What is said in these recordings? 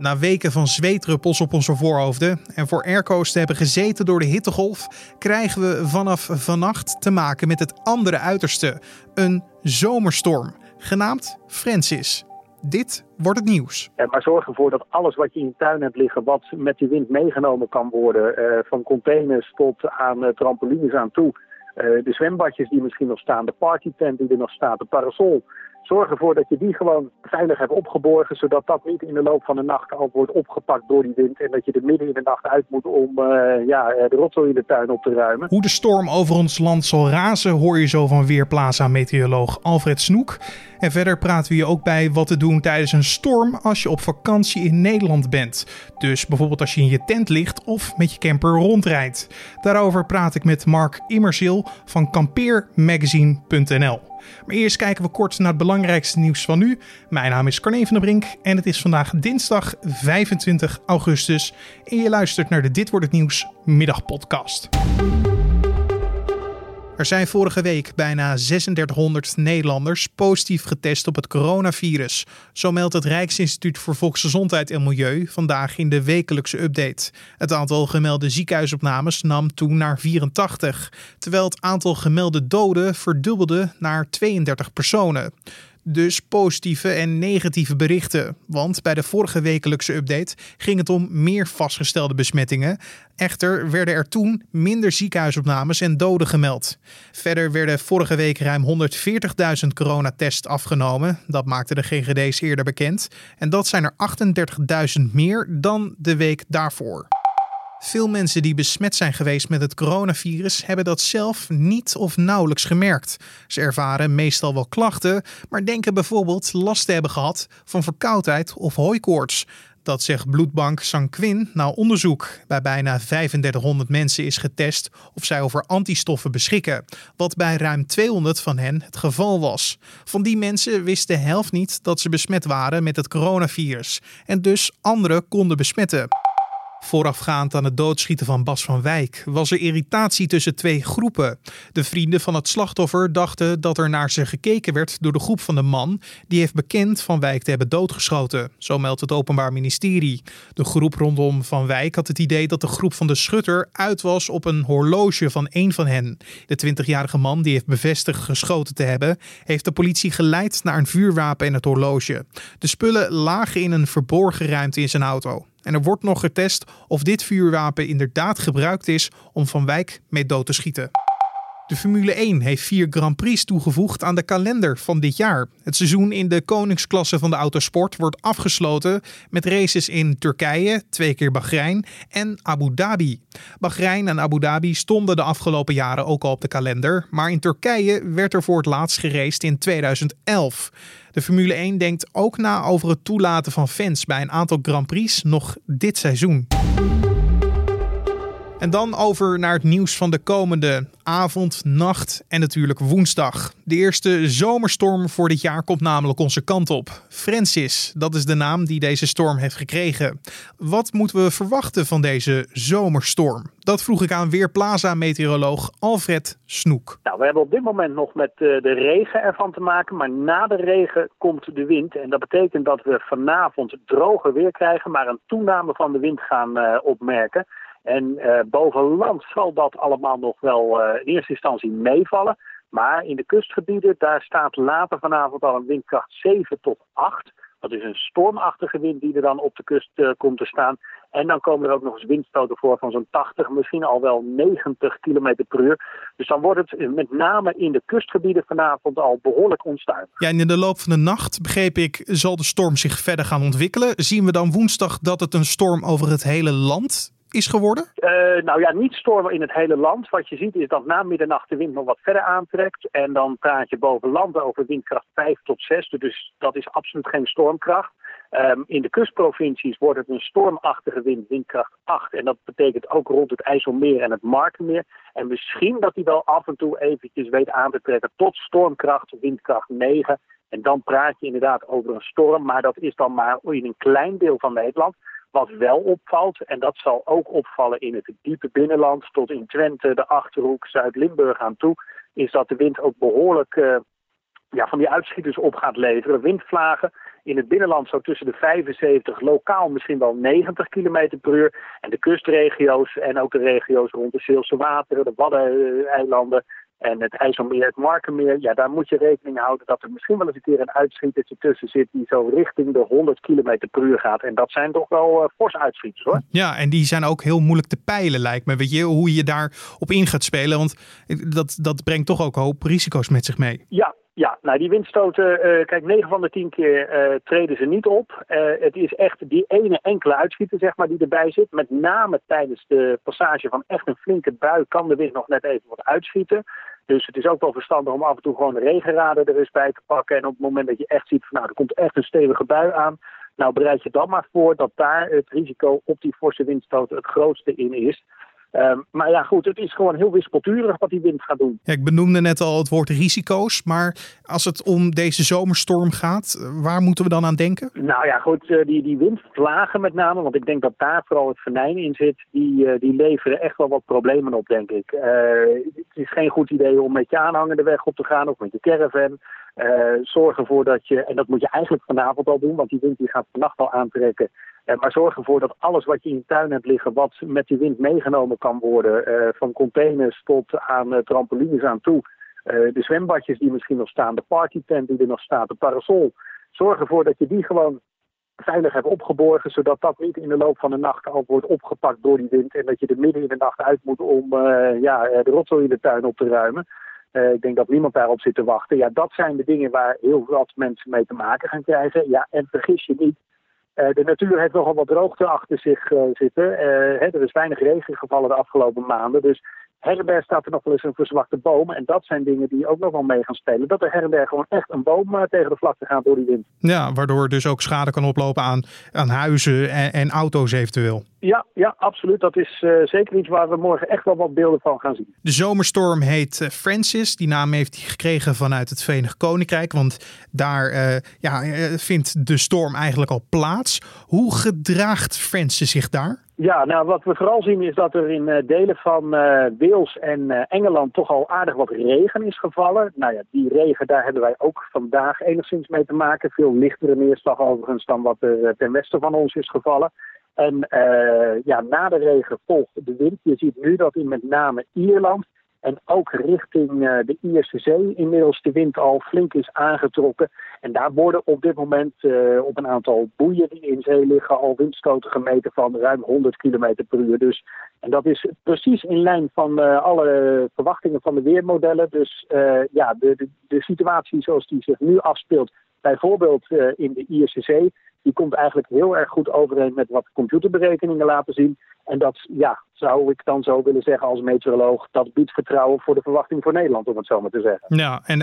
Na weken van zweetruppels op onze voorhoofden en voor airco's te hebben gezeten door de hittegolf, krijgen we vanaf vannacht te maken met het andere uiterste: een zomerstorm, genaamd Francis. Dit wordt het nieuws. Maar zorg ervoor dat alles wat je in je tuin hebt liggen, wat met die wind meegenomen kan worden, eh, van containers tot aan eh, trampolines aan toe, eh, de zwembadjes die misschien nog staan, de partytent die er nog staat, de parasol, Zorg ervoor dat je die gewoon veilig hebt opgeborgen, zodat dat niet in de loop van de nacht al wordt opgepakt door die wind. En dat je er midden in de nacht uit moet om uh, ja, de rotzooi in de tuin op te ruimen. Hoe de storm over ons land zal razen, hoor je zo van Weerplaza-meteoroloog Alfred Snoek. En verder praten we je ook bij wat te doen tijdens een storm als je op vakantie in Nederland bent. Dus bijvoorbeeld als je in je tent ligt of met je camper rondrijdt. Daarover praat ik met Mark Immersil van kampeermagazine.nl. Maar eerst kijken we kort naar het belangrijkste nieuws van nu. Mijn naam is Carne van der Brink en het is vandaag dinsdag 25 augustus. En je luistert naar de Dit wordt het nieuws middagpodcast. Er zijn vorige week bijna 3600 Nederlanders positief getest op het coronavirus. Zo meldt het Rijksinstituut voor Volksgezondheid en Milieu vandaag in de wekelijkse update. Het aantal gemelde ziekenhuisopnames nam toe naar 84, terwijl het aantal gemelde doden verdubbelde naar 32 personen. Dus positieve en negatieve berichten. Want bij de vorige wekelijkse update ging het om meer vastgestelde besmettingen. Echter werden er toen minder ziekenhuisopnames en doden gemeld. Verder werden vorige week ruim 140.000 coronatests afgenomen. Dat maakte de GGD's eerder bekend. En dat zijn er 38.000 meer dan de week daarvoor. Veel mensen die besmet zijn geweest met het coronavirus hebben dat zelf niet of nauwelijks gemerkt. Ze ervaren meestal wel klachten, maar denken bijvoorbeeld last te hebben gehad van verkoudheid of hooikoorts. Dat zegt bloedbank Sanquin na onderzoek. Bij bijna 3500 mensen is getest of zij over antistoffen beschikken, wat bij ruim 200 van hen het geval was. Van die mensen wist de helft niet dat ze besmet waren met het coronavirus en dus anderen konden besmetten. Voorafgaand aan het doodschieten van Bas van Wijk was er irritatie tussen twee groepen. De vrienden van het slachtoffer dachten dat er naar ze gekeken werd door de groep van de man die heeft bekend Van Wijk te hebben doodgeschoten. Zo meldt het Openbaar Ministerie. De groep rondom Van Wijk had het idee dat de groep van de schutter uit was op een horloge van een van hen. De 20-jarige man die heeft bevestigd geschoten te hebben, heeft de politie geleid naar een vuurwapen en het horloge. De spullen lagen in een verborgen ruimte in zijn auto. En er wordt nog getest of dit vuurwapen inderdaad gebruikt is om Van Wijk mee dood te schieten. De Formule 1 heeft vier Grand Prix toegevoegd aan de kalender van dit jaar. Het seizoen in de koningsklasse van de autosport wordt afgesloten met races in Turkije, twee keer Bahrein en Abu Dhabi. Bahrein en Abu Dhabi stonden de afgelopen jaren ook al op de kalender, maar in Turkije werd er voor het laatst geraced in 2011. De Formule 1 denkt ook na over het toelaten van fans bij een aantal Grand Prix nog dit seizoen. En dan over naar het nieuws van de komende avond, nacht en natuurlijk woensdag. De eerste zomerstorm voor dit jaar komt namelijk onze kant op. Francis, dat is de naam die deze storm heeft gekregen. Wat moeten we verwachten van deze zomerstorm? Dat vroeg ik aan Weerplaza-meteoroloog Alfred Snoek. Nou, we hebben op dit moment nog met eh, de regen ervan te maken, maar na de regen komt de wind. En dat betekent dat we vanavond droger weer krijgen, maar een toename van de wind gaan uh, opmerken. En uh, boven land zal dat allemaal nog wel uh, in eerste instantie meevallen. Maar in de kustgebieden, daar staat later vanavond al een windkracht 7 tot 8. Dat is een stormachtige wind die er dan op de kust uh, komt te staan. En dan komen er ook nog eens windstoten voor van zo'n 80, misschien al wel 90 km per uur. Dus dan wordt het met name in de kustgebieden vanavond al behoorlijk onstuimig. Ja, en in de loop van de nacht, begreep ik, zal de storm zich verder gaan ontwikkelen. Zien we dan woensdag dat het een storm over het hele land is geworden? Uh, nou ja, niet stormen in het hele land. Wat je ziet is dat na middernacht de wind nog wat verder aantrekt. En dan praat je boven land over windkracht 5 tot 6. Dus dat is absoluut geen stormkracht. Um, in de kustprovincies wordt het een stormachtige wind, windkracht 8. En dat betekent ook rond het IJsselmeer en het Markenmeer. En misschien dat hij wel af en toe eventjes weet aan te trekken tot stormkracht, windkracht 9. En dan praat je inderdaad over een storm, maar dat is dan maar in een klein deel van Nederland. Wat wel opvalt, en dat zal ook opvallen in het diepe binnenland tot in Twente, de Achterhoek, Zuid-Limburg aan toe, is dat de wind ook behoorlijk uh, ja, van die uitschieters op gaat leveren. Windvlagen In het binnenland zo tussen de 75, lokaal misschien wel 90 km per uur. En de kustregio's en ook de regio's rond de Zeelse wateren, de Waddeneilanden en het IJsselmeer, het Markenmeer, ja, daar moet je rekening houden dat er misschien wel eens een keer een uitschietertje tussen zit die zo richting de 100 km per uur gaat. En dat zijn toch wel uh, forse uitschieters hoor. Ja, en die zijn ook heel moeilijk te peilen lijkt me. Weet je, hoe je daar op in gaat spelen, want dat, dat brengt toch ook een hoop risico's met zich mee. Ja, ja, nou die windstoten, uh, kijk, 9 van de 10 keer uh, treden ze niet op. Uh, het is echt die ene enkele uitschieter, zeg maar, die erbij zit. Met name tijdens de passage van echt een flinke bui kan de wind nog net even wat uitschieten. Dus het is ook wel verstandig om af en toe gewoon de regenraden er eens bij te pakken. En op het moment dat je echt ziet van nou, er komt echt een stevige bui aan. Nou, bereid je dan maar voor dat daar het risico op die forse windstoten het grootste in is. Um, maar ja, goed, het is gewoon heel wispelturig wat die wind gaat doen. Ja, ik benoemde net al het woord risico's. Maar als het om deze zomerstorm gaat, waar moeten we dan aan denken? Nou ja, goed, uh, die, die windvlagen met name, want ik denk dat daar vooral het venijn in zit, die, uh, die leveren echt wel wat problemen op, denk ik. Uh, het is geen goed idee om met je aanhanger de weg op te gaan of met je caravan. Zorg ervoor dat je, en dat moet je eigenlijk vanavond al doen, want die wind die gaat vannacht al aantrekken. maar zorg ervoor dat alles wat je in je tuin hebt liggen, wat met die wind meegenomen kan worden, uh, van containers tot aan trampolines aan toe. De zwembadjes die misschien nog staan, de partytent die er nog staat, de parasol. Zorg ervoor dat je die gewoon veilig hebt opgeborgen, zodat dat niet in de loop van de nacht al wordt opgepakt door die wind en dat je er midden in de nacht uit moet om ja, de rotzooi in de tuin op te ruimen. Ik denk dat niemand daarop zit te wachten. Ja, dat zijn de dingen waar heel veel mensen mee te maken gaan krijgen. Ja, en vergis je niet, uh, de natuur heeft nogal wat droogte achter zich uh, zitten. Hè, er is weinig regen gevallen de afgelopen maanden. Dus her en der staat er nog wel eens een verzwakte boom. En dat zijn dingen die ook nog wel mee gaan spelen. Dat er her en der gewoon echt een boom tegen de vlakte gaat door die wind. Ja, waardoor dus ook schade kan oplopen aan, aan huizen en, en auto's eventueel. Ja, ja, absoluut. Dat is uh, zeker iets waar we morgen echt wel wat beelden van gaan zien. De zomerstorm heet Francis. Die naam heeft hij gekregen vanuit het Verenigd Koninkrijk. Want daar uh, ja, vindt de storm eigenlijk al plaats. Hoe gedraagt Francis zich daar? Ja, nou wat we vooral zien is dat er in uh, delen van uh, Wales en uh, Engeland toch al aardig wat regen is gevallen. Nou ja, die regen daar hebben wij ook vandaag enigszins mee te maken. Veel lichtere neerslag overigens dan wat er ten westen van ons is gevallen. En ja, na de regen volgt de wind. Je ziet nu dat in met name Ierland en ook richting uh, de Ierse Zee inmiddels de wind al flink is aangetrokken. En daar worden op dit moment uh, op een aantal boeien die in zee liggen al windstoten gemeten van ruim 100 km per uur. Dus, en dat is precies in lijn van uh, alle verwachtingen van de weermodellen. Dus ja, de, de, de situatie zoals die zich nu afspeelt, bijvoorbeeld in de Ierse Zee, die komt eigenlijk heel erg goed overeen met wat computerberekeningen laten zien. En dat ja, zou ik dan zo willen zeggen als meteoroloog, dat biedt vertrouwen voor de verwachting voor Nederland, om het zo maar te zeggen. Ja, en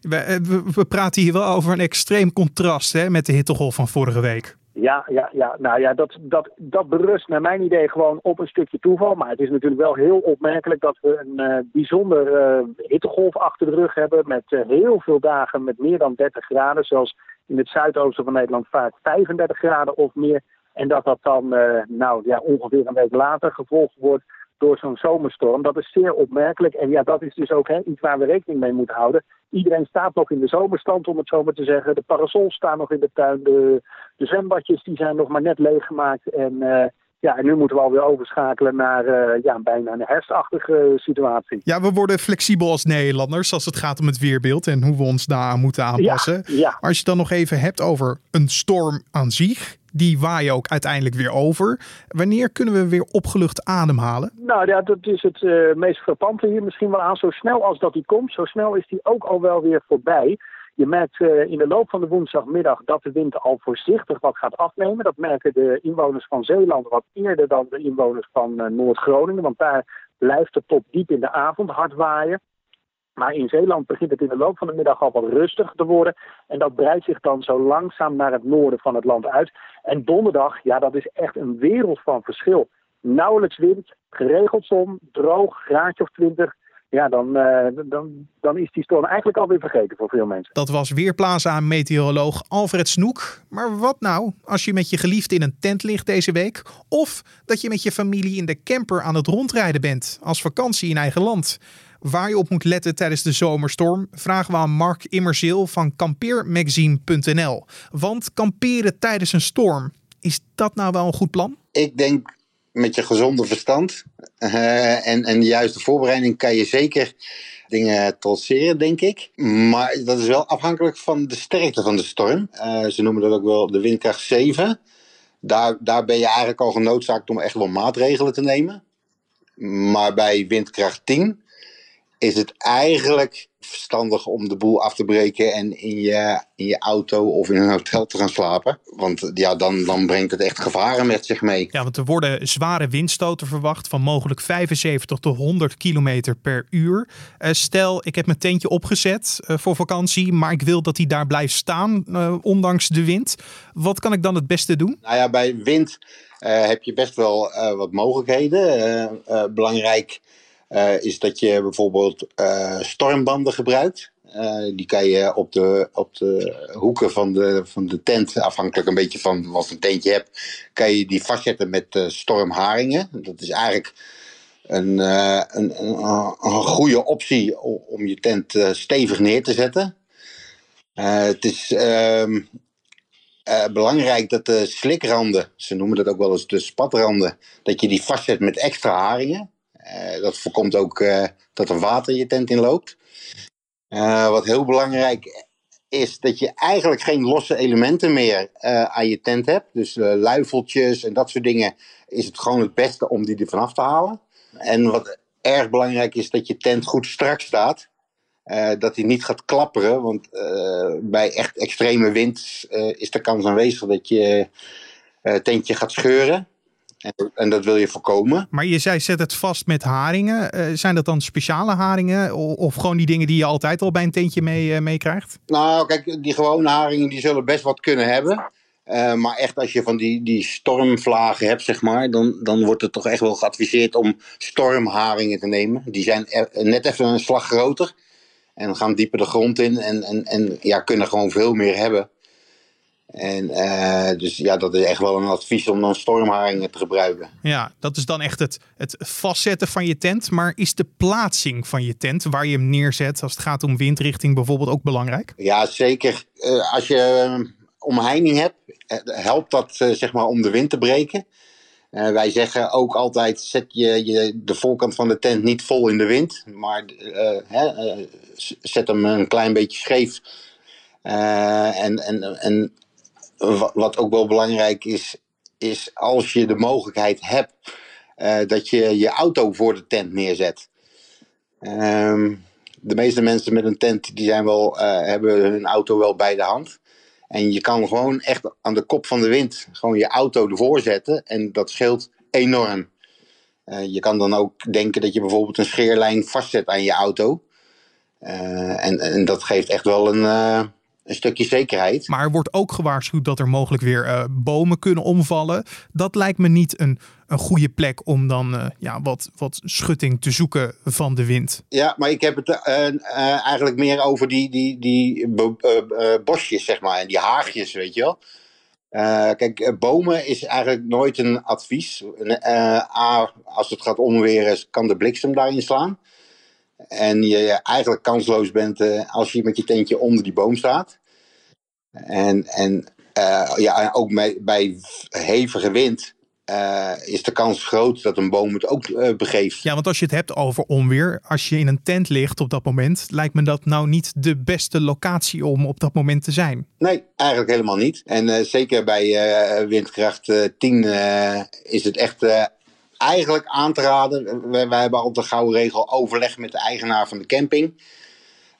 we, we praten hier wel over een extreem contrast hè, met de hittegolf van vorige week. Ja, ja, ja. Nou ja, dat, dat, dat berust naar mijn idee gewoon op een stukje toeval. Maar het is natuurlijk wel heel opmerkelijk dat we een uh, bijzonder uh, hittegolf achter de rug hebben. Met uh, heel veel dagen met meer dan 30 graden. Zelfs in het zuidoosten van Nederland vaak 35 graden of meer. En dat dat dan nou, ja, ongeveer een week later gevolgd wordt door zo'n zomerstorm. Dat is zeer opmerkelijk. En ja, dat is dus ook hè, iets waar we rekening mee moeten houden. Iedereen staat nog in de zomerstand, om het zo maar te zeggen. De parasols staan nog in de tuin. De, zwembadjes die zijn nog maar net leeggemaakt. En uh, ja, en nu moeten we alweer overschakelen naar uh, ja, bijna een herfstachtige situatie. Ja, we worden flexibel als Nederlanders als het gaat om het weerbeeld en hoe we ons daaraan moeten aanpassen. Ja, als je het dan nog even hebt over een storm aan zich, die waaien ook uiteindelijk weer over. Wanneer kunnen we weer opgelucht ademhalen? Nou ja, dat is het uh, meest frappante hier misschien wel aan. Zo snel als dat die komt, zo snel is die ook al wel weer voorbij. Je merkt uh, in de loop van de woensdagmiddag dat de wind al voorzichtig wat gaat afnemen. Dat merken de inwoners van Zeeland wat eerder dan de inwoners van uh, Noord-Groningen. Want daar blijft het tot diep in de avond hard waaien. Maar in Zeeland begint het in de loop van de middag al wat rustiger te worden. En dat breidt zich dan zo langzaam naar het noorden van het land uit. En donderdag, ja, dat is echt een wereld van verschil. Nauwelijks wind, geregeld zon, droog, graadje of 20 ja, dan, uh, dan, dan is die storm eigenlijk alweer vergeten voor veel mensen. Dat was Weerplaza meteoroloog Alfred Snoek. Maar wat nou als je met je geliefde in een tent ligt deze week? Of dat je met je familie in de camper aan het rondrijden bent als vakantie in eigen land? waar je op moet letten tijdens de zomerstorm, vragen we aan Mark Immerzeel van kampeermagazine.nl. Want kamperen tijdens een storm, is dat nou wel een goed plan? Ik denk met je gezonde verstand uh, en, en de juiste voorbereiding kan je zeker dingen trotseren, denk ik. Maar dat is wel afhankelijk van de sterkte van de storm. Uh, ze noemen dat ook wel de windkracht 7. Daar, daar ben je eigenlijk al genoodzaakt om echt wel maatregelen te nemen. Maar bij windkracht 10 is het eigenlijk verstandig om de boel af te breken en in je, in je auto of in een hotel te gaan slapen. Want ja, dan, dan brengt het echt gevaren met zich mee. Ja, want er worden zware windstoten verwacht van mogelijk 75 tot 100 kilometer per uur. Uh, stel, ik heb mijn tentje opgezet uh, voor vakantie, maar ik wil dat hij daar blijft staan, uh, ondanks de wind. Wat kan ik dan het beste doen? Nou ja, bij wind heb je best wel wat mogelijkheden. belangrijk uh, is dat je bijvoorbeeld uh, stormbanden gebruikt. Uh, die kan je op de, op de hoeken van de, van de tent, afhankelijk een beetje van wat een tentje hebt, kan je die vastzetten met stormharingen. Dat is eigenlijk een, een, een, een, goede optie om je tent stevig neer te zetten. het is ehm, belangrijk dat de slikranden, ze noemen dat ook wel eens de spatranden, dat je die vastzet met extra haringen. Uh, dat voorkomt ook uh, dat er water je tent in loopt. Uh, wat heel belangrijk is dat je eigenlijk geen losse elementen meer aan je tent hebt. Dus luifeltjes en dat soort dingen is het gewoon het beste om die er vanaf te halen. En wat erg belangrijk is dat je tent goed strak staat. dat hij niet gaat klapperen, want bij echt extreme wind is de kans aanwezig dat je tentje gaat scheuren. En, en, dat wil je voorkomen. Maar je zei zet het vast met haringen. Uh, zijn dat dan speciale haringen? Of, of, gewoon die dingen die je altijd al bij een tentje mee, uh, meekrijgt? Nou, kijk, die gewone haringen die zullen best wat kunnen hebben. Uh, maar echt als je van die, die stormvlagen hebt, zeg maar, dan, dan wordt het toch echt wel geadviseerd om stormharingen te nemen. Die zijn net even een slag groter en gaan dieper de grond in en, en, en ja, kunnen gewoon veel meer hebben. En uh, dus ja, dat is echt wel een advies om dan stormharingen te gebruiken. Ja, dat is dan echt het, het vastzetten van je tent. Maar is de plaatsing van je tent, waar je hem neerzet als het gaat om windrichting bijvoorbeeld ook belangrijk? Ja, zeker. Uh, als je omheining hebt, helpt dat uh, zeg maar om de wind te breken. wij zeggen ook altijd, zet je, je de voorkant van de tent niet vol in de wind. Maar zet hem een klein beetje scheef. en, en, en wat ook wel belangrijk is, is als je de mogelijkheid hebt uh, dat je je auto voor de tent neerzet. Um, de meeste mensen met een tent die zijn wel, uh, hebben hun auto wel bij de hand. En je kan gewoon echt aan de kop van de wind gewoon je auto ervoor zetten. En dat scheelt enorm. Uh, je kan dan ook denken dat je bijvoorbeeld een scheerlijn vastzet aan je auto. en, en dat geeft echt wel een, een stukje zekerheid. Maar er wordt ook gewaarschuwd dat er mogelijk weer uh, bomen kunnen omvallen. Dat lijkt me niet een, een goede plek om dan uh, ja, wat, wat schutting te zoeken van de wind. Ja, maar ik heb het uh, eigenlijk meer over die, die, die bosjes, zeg maar, en die haagjes, weet je wel. kijk, bomen is eigenlijk nooit een advies. A, als het gaat omweren, kan de bliksem daarin slaan. En je eigenlijk kansloos bent uh, als je met je tentje onder die boom staat. En, en uh, ja, ook bij, bij hevige wind uh, is de kans groot dat een boom het ook begeeft. Ja, want als je het hebt over onweer, als je in een tent ligt op dat moment, lijkt me dat nou niet de beste locatie om op dat moment te zijn. Nee, eigenlijk helemaal niet. En zeker bij windkracht 10 is het echt eigenlijk aan te raden. Wij, wij hebben altijd de gouden regel overleg met de eigenaar van de camping.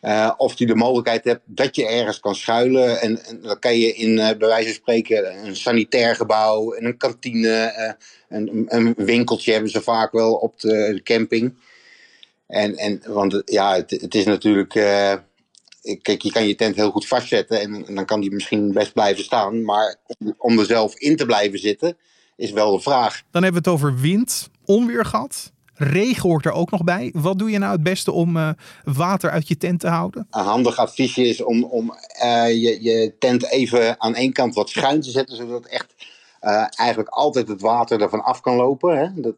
Uh, of die de mogelijkheid hebt dat je ergens kan schuilen. En, en dan kan je in, uh, bij wijze van spreken, een sanitair gebouw, en een kantine, uh, een, een, winkeltje hebben ze vaak wel op de, camping. En, en, want ja, het, het is natuurlijk. kijk, je kan je tent heel goed vastzetten en, en, dan kan die misschien best blijven staan. Maar om, om er zelf in te blijven zitten, is wel de vraag. Dan hebben we het over wind, onweer gehad. Regen hoort er ook nog bij. Wat doe je nou het beste om uh, water uit je tent te houden? Een handig adviesje is om, om uh, je, je tent even aan één kant wat schuin te zetten, zodat echt uh, eigenlijk altijd het water ervan af kan lopen. Hè? Dat,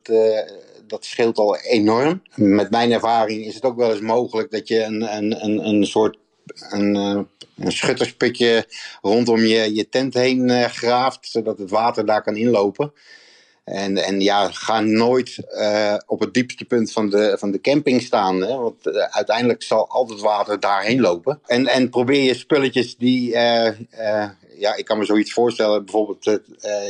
dat scheelt al enorm. Met mijn ervaring is het ook wel eens mogelijk dat je een, een, een, een soort een, uh, een schuttersputje rondom je, je tent heen uh, graaft, zodat het water daar kan inlopen. En, en ja, ga nooit uh, op het diepste punt van de, van de camping staan. Hè? Want uiteindelijk zal al het water daarheen lopen. En, en probeer je spulletjes die. Ja, ik kan me zoiets voorstellen. Bijvoorbeeld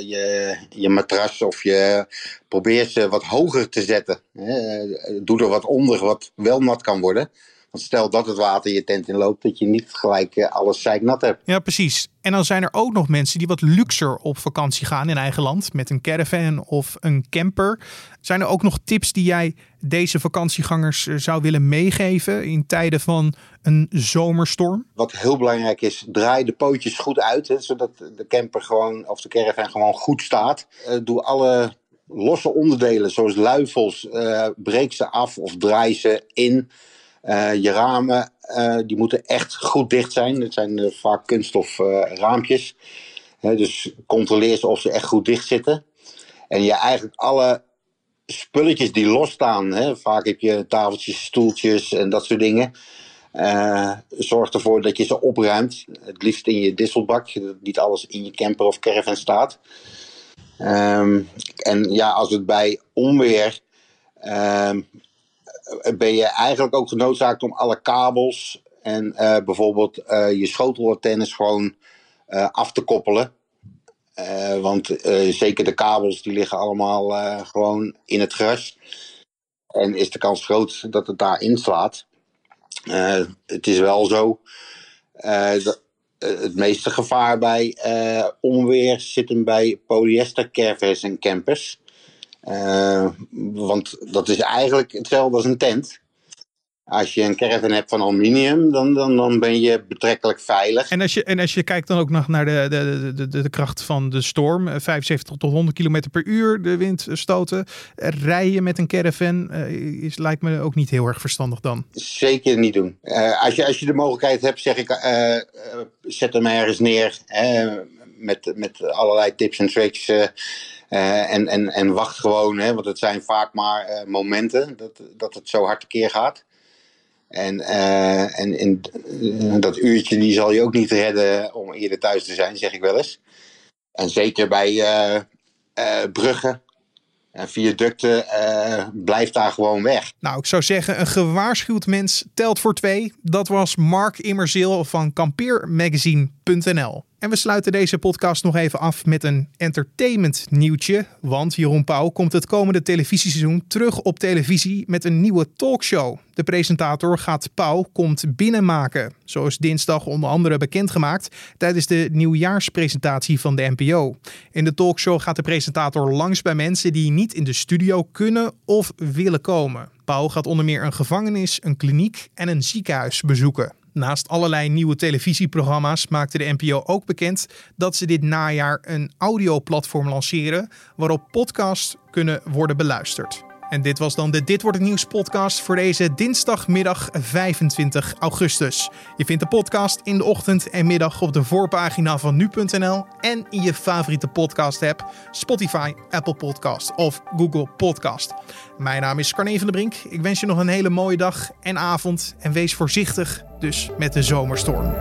je, je matras of je. Probeer ze wat hoger te zetten. Hè? Doe er wat onder wat wel nat kan worden. Want stel dat het water je tent inloopt, dat je niet gelijk uh, alles zeiknat hebt. Ja, precies. En dan zijn er ook nog mensen die wat luxer op vakantie gaan in eigen land. Met een caravan of een camper. Zijn er ook nog tips die jij deze vakantiegangers eh, zou willen meegeven in tijden van een zomerstorm? Wat heel belangrijk is, draai de pootjes goed uit. Hè, zodat de camper gewoon, of de caravan gewoon goed staat. Uh, doe alle losse onderdelen, zoals luifels, breek ze af of draai ze in. Uh, je ramen uh, die moeten echt goed dicht zijn. Het zijn uh, vaak kunststof raampjes. dus controleer ze of ze echt goed dicht zitten. En je eigenlijk alle spulletjes die losstaan. Hè, vaak heb je tafeltjes, stoeltjes en dat soort dingen. zorg ervoor dat je ze opruimt. Het liefst in je disselbak. Niet alles in je camper of caravan staat. Um, en ja, als het bij onweer um, ben je eigenlijk ook genoodzaakt om alle kabels en uh, bijvoorbeeld uh, je schotelantennes gewoon af te koppelen. want zeker de kabels die liggen allemaal gewoon in het gras. En is de kans groot dat het daar inslaat. het is wel zo het meeste gevaar bij onweer zit hem bij polyester caravans en campers. Uh, want dat is eigenlijk hetzelfde als een tent. Als je een caravan hebt van aluminium, dan, dan, dan ben je betrekkelijk veilig. En als je, en als je kijkt dan ook nog naar de, de, de, de, de kracht van de storm, 75 tot 100 km per uur de windstoten. Rijden met een caravan uh, is, lijkt me ook niet heel erg verstandig dan. Zeker niet doen. Uh, als, je, als je de mogelijkheid hebt, zeg ik, uh, zet hem ergens neer met, met allerlei tips en tricks. Uh, en, en, en wacht gewoon, hè, want het zijn vaak maar uh, momenten dat, dat het zo hard tekeer gaat. En, uh, en in, dat uurtje die zal je ook niet redden om eerder thuis te zijn, zeg ik wel eens. En zeker bij bruggen en viaducten blijft daar gewoon weg. Nou, ik zou zeggen, een gewaarschuwd mens telt voor twee. Dat was Mark Immerzeel van kampeermagazine.nl. En we sluiten deze podcast nog even af met een entertainment nieuwtje. Want Jeroen Pauw komt het komende televisieseizoen terug op televisie met een nieuwe talkshow. De presentator Gaat Pauw komt binnenmaken. Zo is dinsdag onder andere bekendgemaakt tijdens de nieuwjaarspresentatie van de NPO. In de talkshow gaat de presentator langs bij mensen die niet in de studio kunnen of willen komen. Pauw gaat onder meer een gevangenis, een kliniek en een ziekenhuis bezoeken. Naast allerlei nieuwe televisieprogramma's maakte de NPO ook bekend dat ze dit najaar een audioplatform lanceren waarop podcasts kunnen worden beluisterd. En dit was dan de Dit wordt het nieuws podcast voor deze dinsdagmiddag 25 augustus. Je vindt de podcast in de ochtend en middag op de voorpagina van nu.nl en in je favoriete podcast app Spotify, Apple Podcast of Google Podcast. Mijn naam is Carne van der Brink. Ik wens je nog een hele mooie dag en avond en wees voorzichtig dus met de zomerstorm.